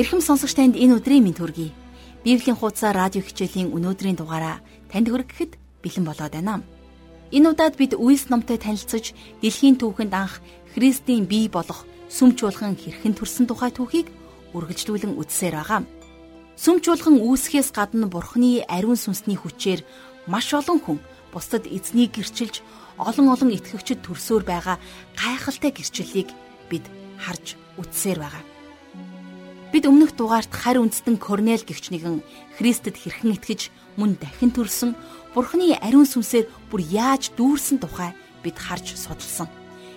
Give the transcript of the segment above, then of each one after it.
Ирхэм сонсогч танд энэ өдрийн мэнд хүргэе. Библийн хуудасаар радио хичээлийн өнөөдрийн дугаараа танд хүргэхэд бэлэн болоод байна. Энэ удаад бид Үйлс номтой танилцж дэлхийн түүхэнд анх Христийн бий болох сүм чуулган хэрхэн төрсөн тухай түүхийг үргэлжлүүлэн үзсээр байгаа. Сүм чуулган үүсгэхээс гадна Бурхны ариун сүнсний хүчээр маш олон хүн бусдад эзнийг гэрчилж олон олон итгэгчид төрсөөр байгаа гайхалтай гэрчлэлийг бид харж үзсээр байгаа. Бид өмнөх дугаарт харь үндэстэн Корнел гэгч нэгэн Христэд хэрхэн итгэж мөн дахин төрсөн Бурхны ариун сүнсээр бүр яаж дүүрсэн тухай бид харж судалсан.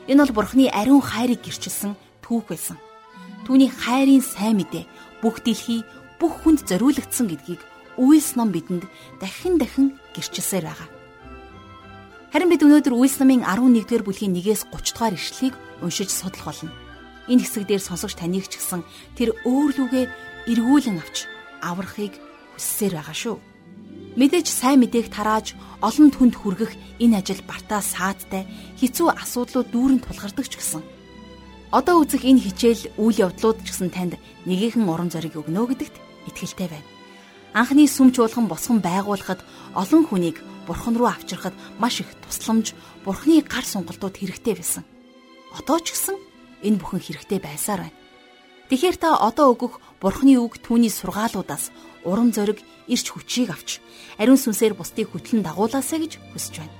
Энэ бол Бурхны ариун хайрыг гэрчилсэн түүх байсан. Түүний хайрын сайн мэдээ бүх дэлхий бүх хүнд зориулагдсан гэдгийг Үйлс ном бидэнд дахин дахин гэрчилсээр байгаа. Харин бид өнөөдөр Үйлс номын 11-р бүлгийн 1-ээс 30 дугаар ишлэлийг уншиж судлах болно энэ хэсэг дээр сонсогч таныг ч гэсэн тэр өөр лүгээ эргүүлэн авч аврахыг хүссээр байгаа шүү. Мэдээж сайн мэдээг тарааж олон түнд хүргэх энэ ажил бартаа саадтай хэцүү асуудлууд дүүрэн тулгардаг ч гэсэн. Одоо үзэх энэ хичээл үйл явдлууд ч гэсэн танд нэгэн уран зориг өгнө гэдэгт итгэлтэй байна. Анхны сүм чуулган босгон байгуулахад олон хүнийг бурхан руу авчрахад маш их тусламж, бурханы гар сонголтууд хэрэгтэй байсан. Одоо ч гэсэн энэ бүхэн хэрэгтэй байсаар байна. Тэгэхээр та одоо өгөх Бурхны үг түүний сургаалуудаас урам зориг, ирч хүчийг авч ариун сүнсээр бусдыг хөтлөн дагуулаасаа гэж хүсэж байна.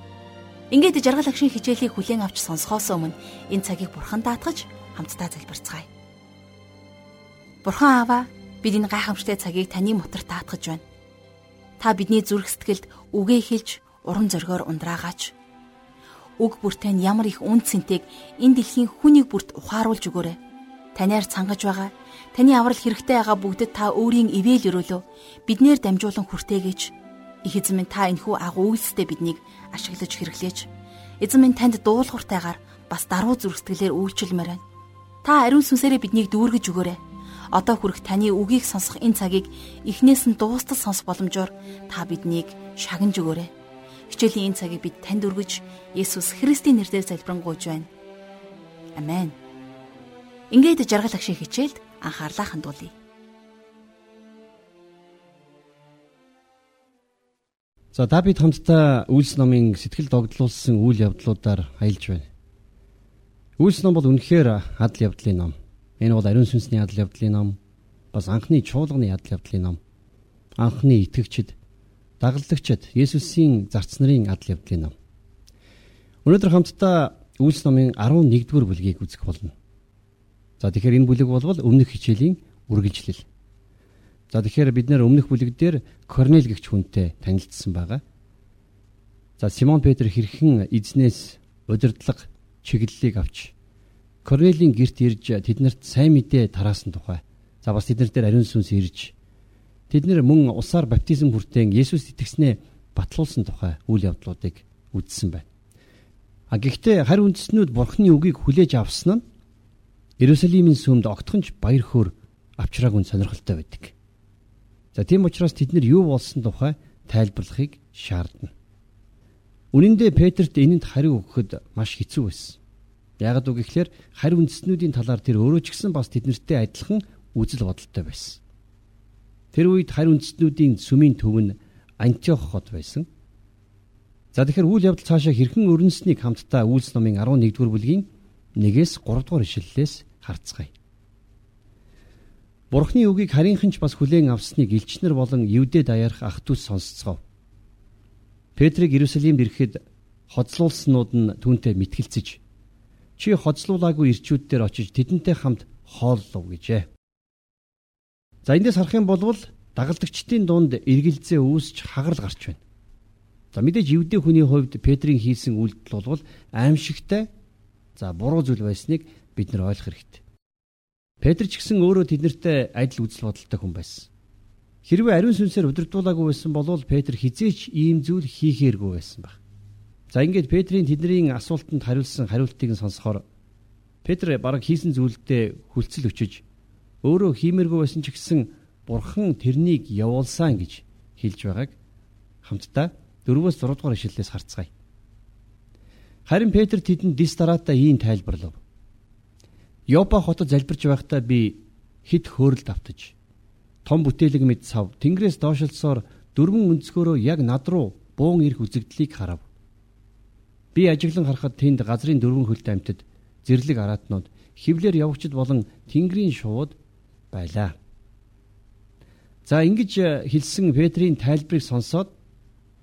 Ингээд жаргал агшин хичээлийг хүлээн авч сонсохоос өмнө энэ цагийг Бурхан даатгаж хамтдаа залбирцгаая. Бурхан ааваа бид энэ гайхамшигтай цагийг таны мотор таатгаж байна. Та бидний зүрх сэтгэлд үгээ хэлж урам зоригоор ундраагаач Уг бүртээ нь ямар их үн цэнтэйг энэ дэлхийн хүнийг бүрт ухааруулж өгөөрэй. Таниар цангаж байгаа. Таны аврал хэрэгтэй байгаа бүгдэд та өөрийн ивэл өрөөлөө. Биднэр дамжуулан хүртээгэж. Их эзэн минь та энхүү агуу үйлстэй биднийг ашиглаж хэрэглээж. Эзэн минь танд дуулууртайгаар бас даруй зүрхсэтгэлээр үйлчлэмээр байна. Та ариун сүнсээрээ биднийг дүүргэж өгөөрэй. Одоо хүрэх таны үгийг сонсох энэ цагийг эхнээс нь дуустал сонсох боломжоор та биднийг шагнаж өгөөрэй Хичээлийн энэ цагийг бид танд өргөж Есүс Христийн нэрээр залбирanгуйж байна. Амен. Ингээд жаргал агшийн хичээлд анхаарлаа хандуулъя. За Давид хамтдаа Үйлс номын сэтгэл догдлуулсан үйл явдлуудаар аялж байна. Үйлс ном бол үнэхээр адал явдлын ном. Энэ бол ариун сүнсний адал явдлын ном, бас анхны чуулганы адал явдлын ном. Анхны итгэгчид дагалдагчид Есүсийн зарц нарын адал явдлын ном. Өнөөдөр хамтдаа Үйлс номын 11-р бүлгийг үзэх болно. За тэгэхээр энэ бүлэг болвол өмнөх хичээлийн үргэлжлэл. За тэгэхээр бид нэр өмнөх бүлэг дээр Корнел гэгч хүнтэй танилцсан байгаа. За Симон Петр хэрхэн эзнээс удирдлага чиглэлийг авч Корнелийн герт ирж тэднэрт сайн мэдээ тараасан тухай. За бас тэднэр дээр ариун сүнс ирж Тэд нэр мөн усаар баптизм хүртээн Есүс итгэснээ батлуулсан тухай үйл явдлуудыг үзсэн байна. А гэхдээ харь үндэстнүүд Бурхны үгийг хүлээж авсан нь Иерусалимийн сүмд огтхонч баяр хөөр авчраагүй сонирхолтой байдаг. За тийм учраас тэд нар юу болсон тухай тайлбарлахыг шаардна. Үнэн дээр Петрт энэнд хариу өгөхөд маш хэцүү байсан. Ягд үг гэхлээр харь үндэстнүүдийн талаар тэр өөрөө ч гэсэн бас тэднэртэй адилхан үзэл бодолтой байсан. Тэр үед харь үндэстнүүдийн сүмийн төв нь Антиох хот байсан. За тэгэхээр үйл явдал цаашаа хэрхэн өрнөснийг хамтдаа Үйлс номын 11-р бүлгийн 1-ээс 3 дугаар ишлэлээс харцгаая. Бурхны үгийг харийнханч бас хүлээн авсныг элчнэр болон Евдэ даярах ах トゥ сонсцгоо. Петрийг Иерусалимд ирэхэд хоцлуулснууд нь түүнтэй мэтгэлцэж чи хоцлуулаагүй ирчүүд дээр очиж тэдэнтэй хамт хооллов гэжээ. За эндээс харах юм бол дагалдагчдын дунд эргэлзээ үүсч хагарал гарч байна. За мэдээж евдээ хүний хувьд Петрийн хийсэн үйлдэл бол аимшигтай за буруу зүйл байсныг бид нар ойлгох хэрэгтэй. Петр ч гэсэн өөрөө тэднэртэй адил үзэл бодолтой хүн байсан. Хэрвээ ариун сүнсээр удирдуулаагүй байсан бол Петр хизээч ийм зүйл хийхээргүй байсан баг. За ингээд Петрийн тэдний асуултанд хариулсан хариултыг нь сонсохоор Петр бараг хийсэн зүйлдээ хүлцэл өчөж өөрөө хиймэргүй байсан ч гэсэн бурхан тэрнийг явуулсан гэж хэлж байгааг хамтдаа 4-өөс 6 дугаар ишлэлээс харцгаая. Харин Петр тэдэнд дис дараатаа ийм тайлбарлав. Йопа хотод залбирч байхдаа би хит хөөрөлд автаж том бүтээлэг мэд сав тэнгэрээс доошлсоор дөрвөн өнцгөөрөө яг над руу буун ирэх үзэгдлийг харав. Би ажиглан харахад тэнд газрын дөрвөн хөлт амьтад зэрлэг араатнууд хевлэр явагчд болон тэнгэрийн шууд байлаа. За ингэж хэлсэн Петрийн тайлбарыг сонсоод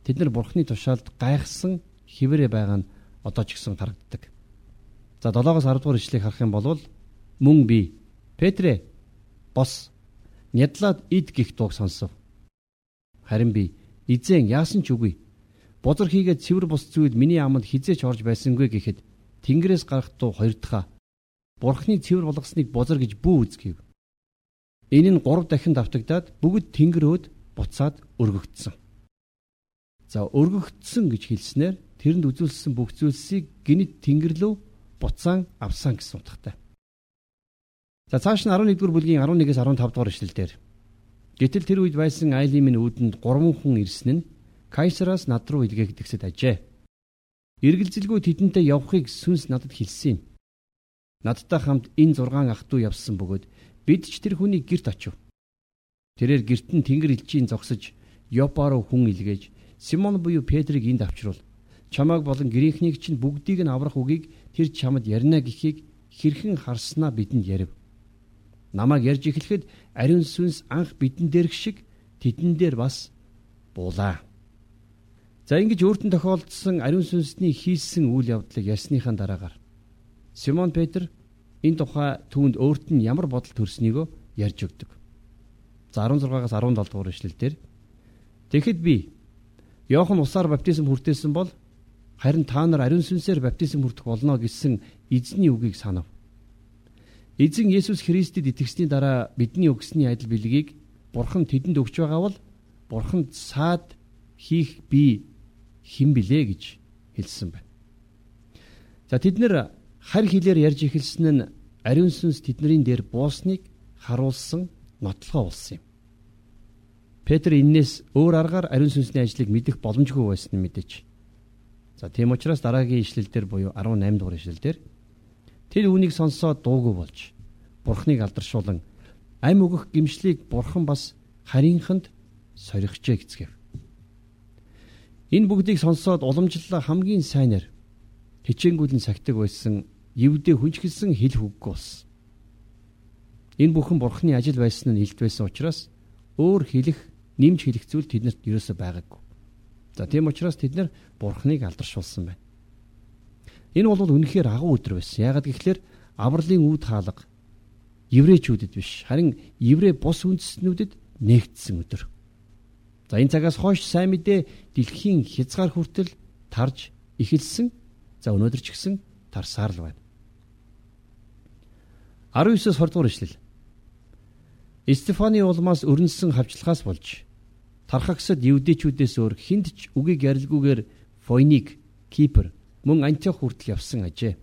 тэд нар бурхны тушаалд гайхсан хിവэрэ байгаа нь одоо ч гэсэн харагддаг. За 7-оос 10 дугаар ишлэгийг харах юм бол мөн би Петрэ бос нядлаад ид гих дууг сонсов. Харин би эзэн яасан ч үгүй. Бузар хийгээд цэвэр бус зүйл миний аманд хизээч орж байсангүй гэхэд Тэнгэрээс гарах дуу хоёр дахь Бурхны цэвэр болгосныг бузар гэж бүү үзгэв. Энэ нь гурав дахин давтагдаад бүгд тэнгэрөөд буцаад өргөгдсөн. За өргөгдсөн гэж хэлснээр тэрэнд үзүүлсэн бүх зүйлсийг гинт тэнгэрлөө буцаан авсан гэсэн утгатай. За цааш нь 11-р бүлгийн 11-ээс 15 дугаар ишлэлдэр Гэтэл тэр үед байсан айлын минь үүдэнд 3 хүн ирсэн нь Кайсараас над руу илгээгдэхсэд ажээ. Иргэлзэлгүй тэдэнтэй явахыг сүнс надад хэлсэн юм. Надтай хамт энэ 6 ах トゥ явсан бөгөөд бид ч тэр хүний герт очив. Тэрээр герт нь тэнгэр элчийн зогсож Йопа руу хүн илгээж Симон буюу Петрийг энд авчруул. Чамааг болон грекнийг чинь бүгдийг нь аврах үгийг тэр чамд ярина гэхийг хэрхэн харснаа бидэнд ярив намайг ярьж эхлэхэд ариун сүнс анх бидэн дээрх шиг тэдэн дээр бас буулаа. За ингэж өөртөө тохиолдсон ариун сүнсний хийсэн үйл явдлыг ярьсныхаа дараагаар Симон Петр энэ тухай түүнд өөрт нь ямар бодол төрснийгөө ярьж өгдөг. За 16-аас 17 дугаар ишлэлдэр Тэгэхэд би Йохан усаар баптизм хүртээсэн бол харин та нар ариун сүнсээр баптизм хүртэх болно гэсэн эзний үгийг санав. Эзэн Есүс Христэд итгэсний дараа бидний өгсөний адил бэлгийг Бурхан тэдэнд өгч байгаа бол Бурханд саад хийх би хэн билээ гэж хэлсэн байна. За тэд нэр харь хилээр ярьж эхэлсэн нь ариун сүнс тэдний дээр буусныг харуулсан нотлохоо болсон юм. Петр эннээс өөр аргаар ариун сүнсний ажлыг мэдэх боломжгүй байсан нь мэдээж. За тийм учраас дараагийн ишлэл дээр буюу 18 дугаар ишлэл дээр Тэр үүнийг сонсоод дуугүй болж бурхныг алдаршуулан ам өгөх гимшлийг бурхан бас харийнханд сорихжээ гэцгээв. Энэ бүгдийг сонсоод уламжлалаа хамгийн сайнаар хичээнгүйлэн сахидаг байсан евдээ хүнчгэлсэн хэл хөггүй болсон. Энэ бүхэн бурхны ажил байсан нь илт байсан учраас өөр хэлэх, нэмж хэлэх зүйл тэднэрт ерөөсөө байгаагүй. За тийм учраас тэд нар бурхныг алдаршуулсан байна. Энэ бол үнэхээр агуу өдөр байсан. Яагаад гэвэл авралын үүд хаалга еврейчүүдэд биш харин еврей бус үндэстнүүдэд нээгдсэн өдөр. За энэ цагаас хойш сайн мэдээ дэлхийн хязгаар хүртэл тарж эхэлсэн. За өнөөдөр ч гэсэн тарсаар л байна. 19-с 20 дугаар ишлэл. Стефаны улмаас өрнөсөн хавчлагаас болж тархагсад евдээчүүдээс өөр хинд ч үгийг ярилгүйгээр Фойник, Кипр мөн Антиох хүртэл явсан ажээ.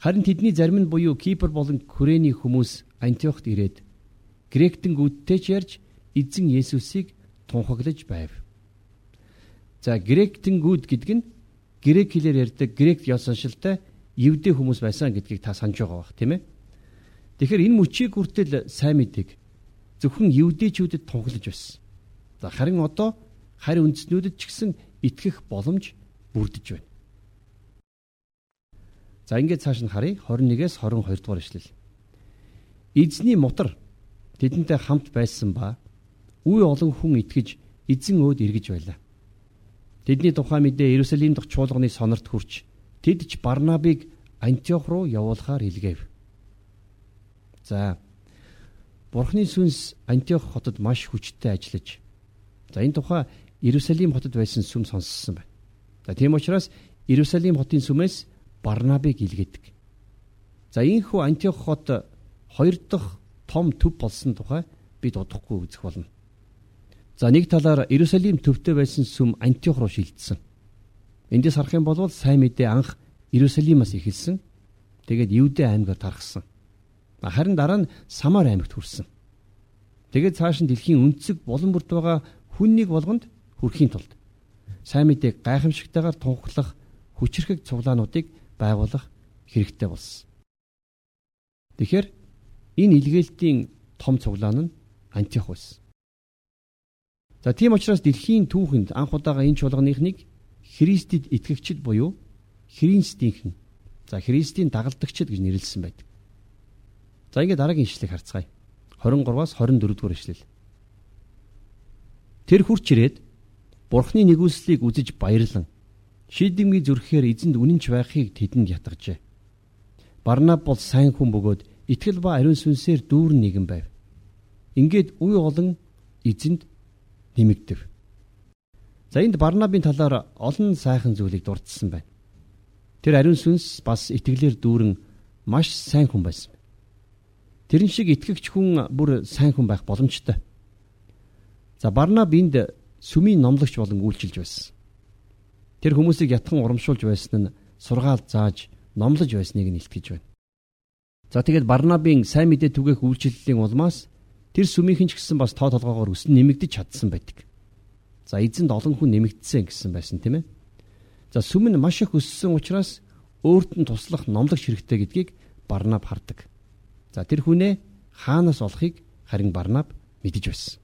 Харин тэдний зарим нь буюу Кипр болон Күрэний хүмүүс Антиохт ирээд гректэн үдтэй ч ярьж эзэн Есүсийг тунхаглаж байв. За гректэн гүд гэдэг нь грек хэлээр ярьдаг грек ёсоншилтай евдээ хүмүүс байсан гэдгийг та санаж байгаа бах тийм ээ. Тэгэхээр энэ мөчийг хүртэл сайн мэдэг зөвхөн евдээчүүдэд тунхаглаж байсан. За харин одоо харь үндэснүүдэд ч гэсэн итгэх боломж бүрдэж байна. За ингээд цааш нь харъя 21-ээс 22 дугаар ишлэл. Эзний мутар тэдэнтэй хамт байсан ба үе олон хүн итгэж эзэн өөд эргэж байлаа. Тэдний тухай мэдээ Иерусалим дахь чуулганы сонорт хүрч тэд ч Барнабыг Антиох руу явуулахаар илгээв. За Бурхны сүнс Антиох хотод маш хүчтэй ажиллаж за энэ тухай Иерусалим хотод байсан сүм сонссон байна. За тийм учраас Иерусалим хотын сүмээс Барнабыг илгээдэг. За ийхүү Антиох хот хоёр дахь том төв болсон тухай бид удахгүй үзэх болно. За нэг талаар Иерусалим төвтэй байсан сүм Антиох руу шилжсэн. Эндээс харах юм бол сайн мэдээ анх Иерусалимаас эхэлсэн. Тэгээд Юудэ аймгаар тархсан. Харин дараа нь Самар аймагт хүрсэн. Тэгээд цааш нь дэлхийн өнцөг болон бүрт байгаа хүн нэг болгонд хүрэхийн тулд сайн мэдээг гайхамшигтайгаар тунхаглах хүчрхэг цуглаануудыг байгуулах хэрэгтэй болсон. Тэгэхээр энэ илгээлтийн том цуглаан нь Антиох байсан. За тийм учраас дэлхийн түүхэнд анх удаага энэ чуулганыхныг Христэд итгэгчд буюу Христийнхэн за Христийн дагалдагчд гэж нэрлэсэн байдаг. За ингээд дараагийн ишлэгийг харцгаая. 23-аас 24 дугаар ишлэл. Тэр хурч ирээд Бурхны нэгүслийг үзэж баярлан шийдэмгий зүрхээр эзэнд үнэнч байхыг тэдэнд ятгажээ. Барнаб бол сайн хүн бөгөөд итгэл ба ариун сүнсээр дүүрэн нэгэн байв. Ингээд үе олон эзэнд нэмэгдэв. За энд Барнабын талаар олон сайхан зүйлийг дурдсан байна. Тэр ариун сүнс бас итгэлээр дүүрэн маш сайн хүн байсан. Тэрэн шиг итгэгч хүн бүр сайн хүн байх боломжтой. За Барнаб энд сүмийн номлогч болон үйлчилж байсан. Тэр хүмүүсийг ятхан урамшуулж байсан нь сургаал зааж номлож байсныг нь илтгэж байна. За тэгээд Барнабын сайн мэдээ түгээх үйлчлэлийн улмаас тэр сүмийнхэн ч гэсэн бас тоо толгоогоор өсөн нэмэгдэж чадсан байдаг. За эзэнд олон хүн нэмэгдсэн гэсэн байсан тийм ээ. За сүм нь маш их өссөн учраас өөрт нь туслах номлогч хэрэгтэй гэдгийг Барнаб хардаг. За тэр хүнээ хаанаас олохыг харин Барнаб мэдэж байсан.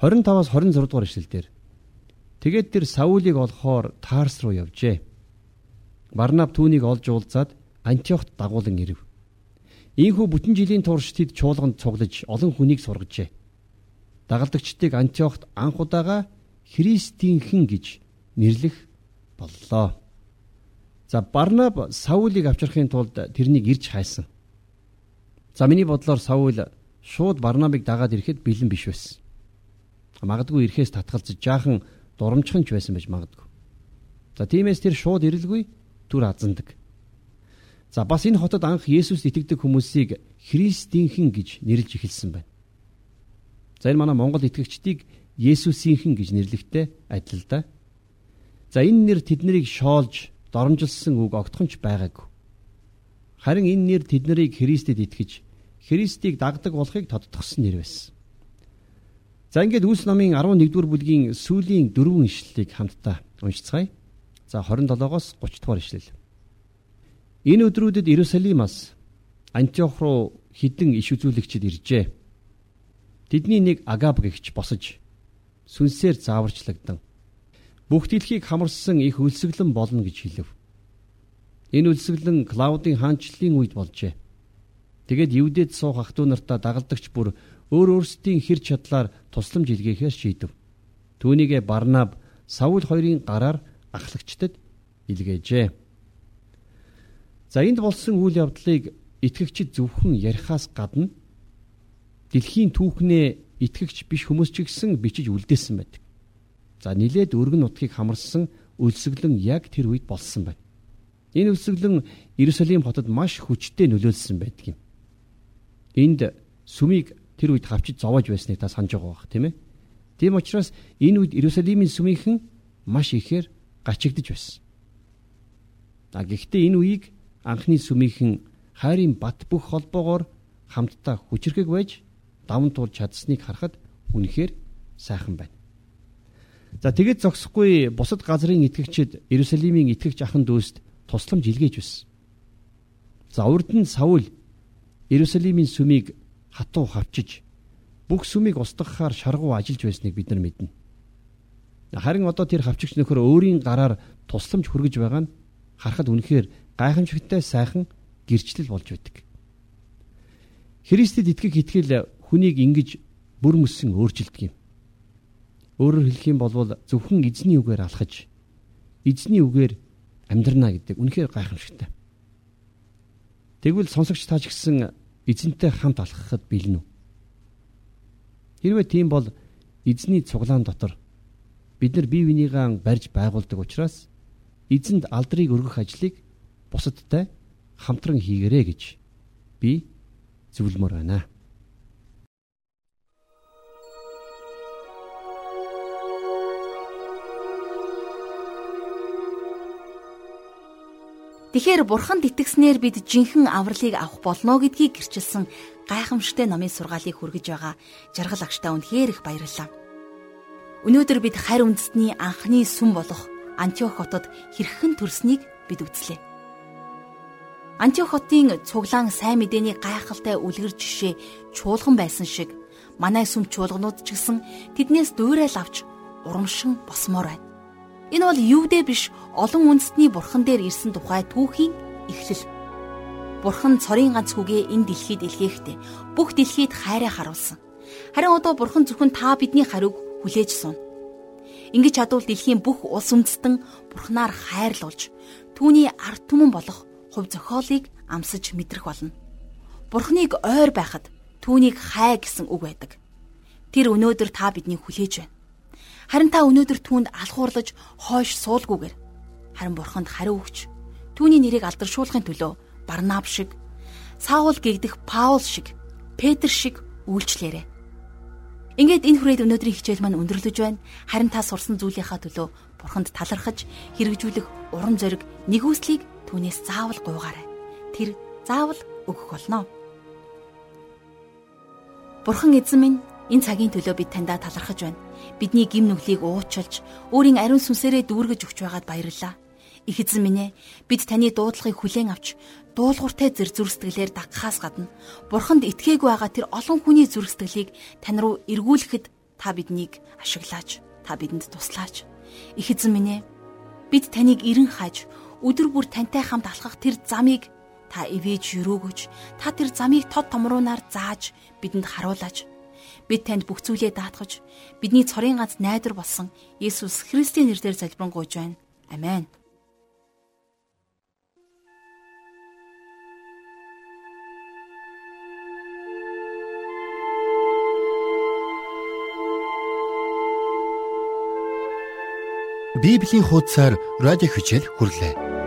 25-аас 26 дугаар ишлэлдэр тэгээд тэр Саулийг олохоор Тарс руу явжээ. Барнаб түүнийг олж уулзаад Антиохт дагуулan ирэв. Ийхүү бүтэн жилийн турш тэд чуулганд цуглаж олон хүнийг сургажээ. Дагалдагчдыг Антиохт анх удаага Христийнхэн гэж нэрлэх боллоо. За Барнаб Саулийг авчрахын тулд тэрнийг ирж хайсан. За миний бодлоор Саул шууд Барнабыг дагаад ирэхэд бэлэн биш байсан. Магадгүй ирэхээс татгалзаж жаахан дурамчхан ч байсан байж магадгүй. За тиймээс тэр шууд ирэлгүй түр азандаг. За бас энэ хотод анх Есүс итгэдэг хүмүүсийг Христийнхэн гэж нэрлж эхэлсэн байна. За энэ манай Монгол итгэгчдийг Есүсийнхэн гэж нэрлэхтэй адил да. За энэ нэр тэднийг шоолж доромжилсан үг огтхонч байгаагүй. Харин энэ нэр тэднийг Христэд итгэж Христийг дагдаг болохыг тодтогсон нэр байсан. За ингээд Үлс номын 11-р бүлгийн сүүлийн дөрвөн ишлэлийг хамтдаа уншицгаая. За 27-оос 30 дугаар ишлэл. Энэ өдрүүдэд Иерусалимаас Антиох руу хідэн иш үзүүлэгчид иржээ. Тэдний нэг Агаб гэгч босож сүнсээр зааварчлагдан бүх дэлхийг хамарсан их өлсгөлэн болно гэж хэлв. Энэ өлсгөлэн Клаудын хаанчлалын үед болжээ. Тэгэд Евдэд суух ах トゥ нартаа дагалдагч бүр өөр өөрсдийн хэр чадлаар тусламж илгээхээр шийдэв. Түүнийгэ Барнаб Саул хоёрын гараар ахлагчдад илгээжээ. За энд болсон үйл явдлыг итгэгчид зөвхөн ярихаас гадна дэлхийн түүхнээ итгэгч биш хүмүүс ч гэсэн бичиж үлдээсэн байдаг. За нилээд өргөн нутгийг хамарсан өлсгөлөн яг тэр үед болсон байна. Энэ өлсгөлөн Иерусалим хотод маш хүчтэй нөлөөлсөн байдаг юм. Энд сүмийг тэр үед хавчиж зовоож байсныг та санаж байгаа бах тийм ээ. Тийм учраас энэ үед Иерусалимийн сүмийнхэн маш ихээр гачигдж байсан. А гэхдээ энэ үеийг анхны сүмийнхэн хайрын бат бүх холбоогоор хамтдаа хүчрхэг байж даван туулж чадсныг харахад үнэхээр сайхан байна. За тэгэд зогсохгүй бусад газрын итгэгчид Иерусалимийн итгэгч ахын дүүст тусламж илгээж байсан. За урд нь Саул Иерусалимийн сүмийг хатуу хавчиж бүх сүмийг устгахаар шаргуу ажиллаж байсныг бид нар мэднэ. Харин одоо тэр хавчигч нөхөр өөрийн гараар тусламж хүргэж байгаа нь харахад үнэхээр гайхамшигтай сайхан гэрчлэл болж байдаг. Христэд итгэх итгэл хүнийг ингэж бүр мөсөн өөрчилдөг юм. Өөрөөр хэлэх юм бол зөвхөн эзний үгээр алхаж эзний үгээр амьдрна гэдэг үнэхээр гайхамшигтай. Тэгвэл сонсогч таач гисэн эзэнтэй хамт алхахад бэлэн үү? Хэрвээ тийм бол эзний цуглаан дотор бид нар бие бинийгаа барьж байгуулдаг учраас эзэнд алдрыг өргөх ажлыг бусадтай хамтран хийгэрэй гэж би зөвлөмөр байна. Тэгэхээр бурханд итгэснээр бид жинхэнэ авралыг авах болно гэдгийг гэрчилсэн гайхамшигтай номын сургаалыг хүргэж байгаа жаргал агштаа үнэхээр их баярлалаа. Өнөөдөр бид харь үндэстний анхны сүм болох Антиох хотод хэрхэн төрснийг бид үзлээ. Антиох хотын цуглаан сайн мэдээний гайхалтай үлгэр жишээ чуулган байсан шиг манай сүм чуулганууд ч гэсэн тэднээс дуурай лавж урамшин босмоор байна. Энэ бол юудэ биш олон үндэстний бурхан дээр ирсэн тухай түүхийн эхлэл. Бурхан цорын ганц хүүгээ энэ дэлхийд илгээхдээ бүх дэлхийд хайраа харуулсан. Харин одоо бурхан зөвхөн та бидний хариуг хүлээж суна. Ингэж чадвал дэлхийн бүх улс үндэстэн бурхнаар хайрлуулж түүний ард түмэн болох хувь зохиолыг амсаж мэдрэх болно. Бурхныг ойр байхад түүнийг хай гэсэн үг байдаг. Тэр өнөөдөр та биднийг хүлээж байна. Харин та өнөөдөр түүнд алхуурлаж хойш суулгүйгээр харин бурханд хариу өгч түүний нэрийг алдаршуулахын төлөө Барнаб шиг, Саул гэгдэх Паул шиг, Петр шиг үйлчлээрэй. Ингээд энэ хүрээд өнөөдрийн хичээл маань өндөрлөж байна. Харин та сурсан зүйлийнхаа төлөө бурханд талархаж хэрэгжүүлэх урам зориг нэгүслийг түүнээс заавал гуйгаарай. Тэр заавал өгөх болно. Бурхан эзэн минь энэ цагийн төлөө бид таньда талархаж байна бидний гим нүглийг уучлж өөрийн ариун сүнсээрээ дүүргэж өгч байгаад баярлалаа. Их эзэн минь ээ бид таны дуудлагыг хүлээн авч дуулууртай зэр зүрстгэлээр дагахаас гадна бурханд итгээгүй байгаа тэр олон хүний зүрстгэлийг тань руу эргүүлэхэд та биднийг ашиглаач та бидэнд туслаач их эзэн минь ээ бид таныг эрен хааж өдөр бүр тантай хамт алхах тэр замыг та ивэж өрөөгөж та тэр замыг тод томруунаар зааж бидэнд харуулаач Бид танд бүх зүйлээ даатгаж бидний цорын ганц найдвар болсон Есүс Христийн нэрээр залбирanгуйж байна. Амен. Библийн хуудасаар радио хичээл хүрлээ.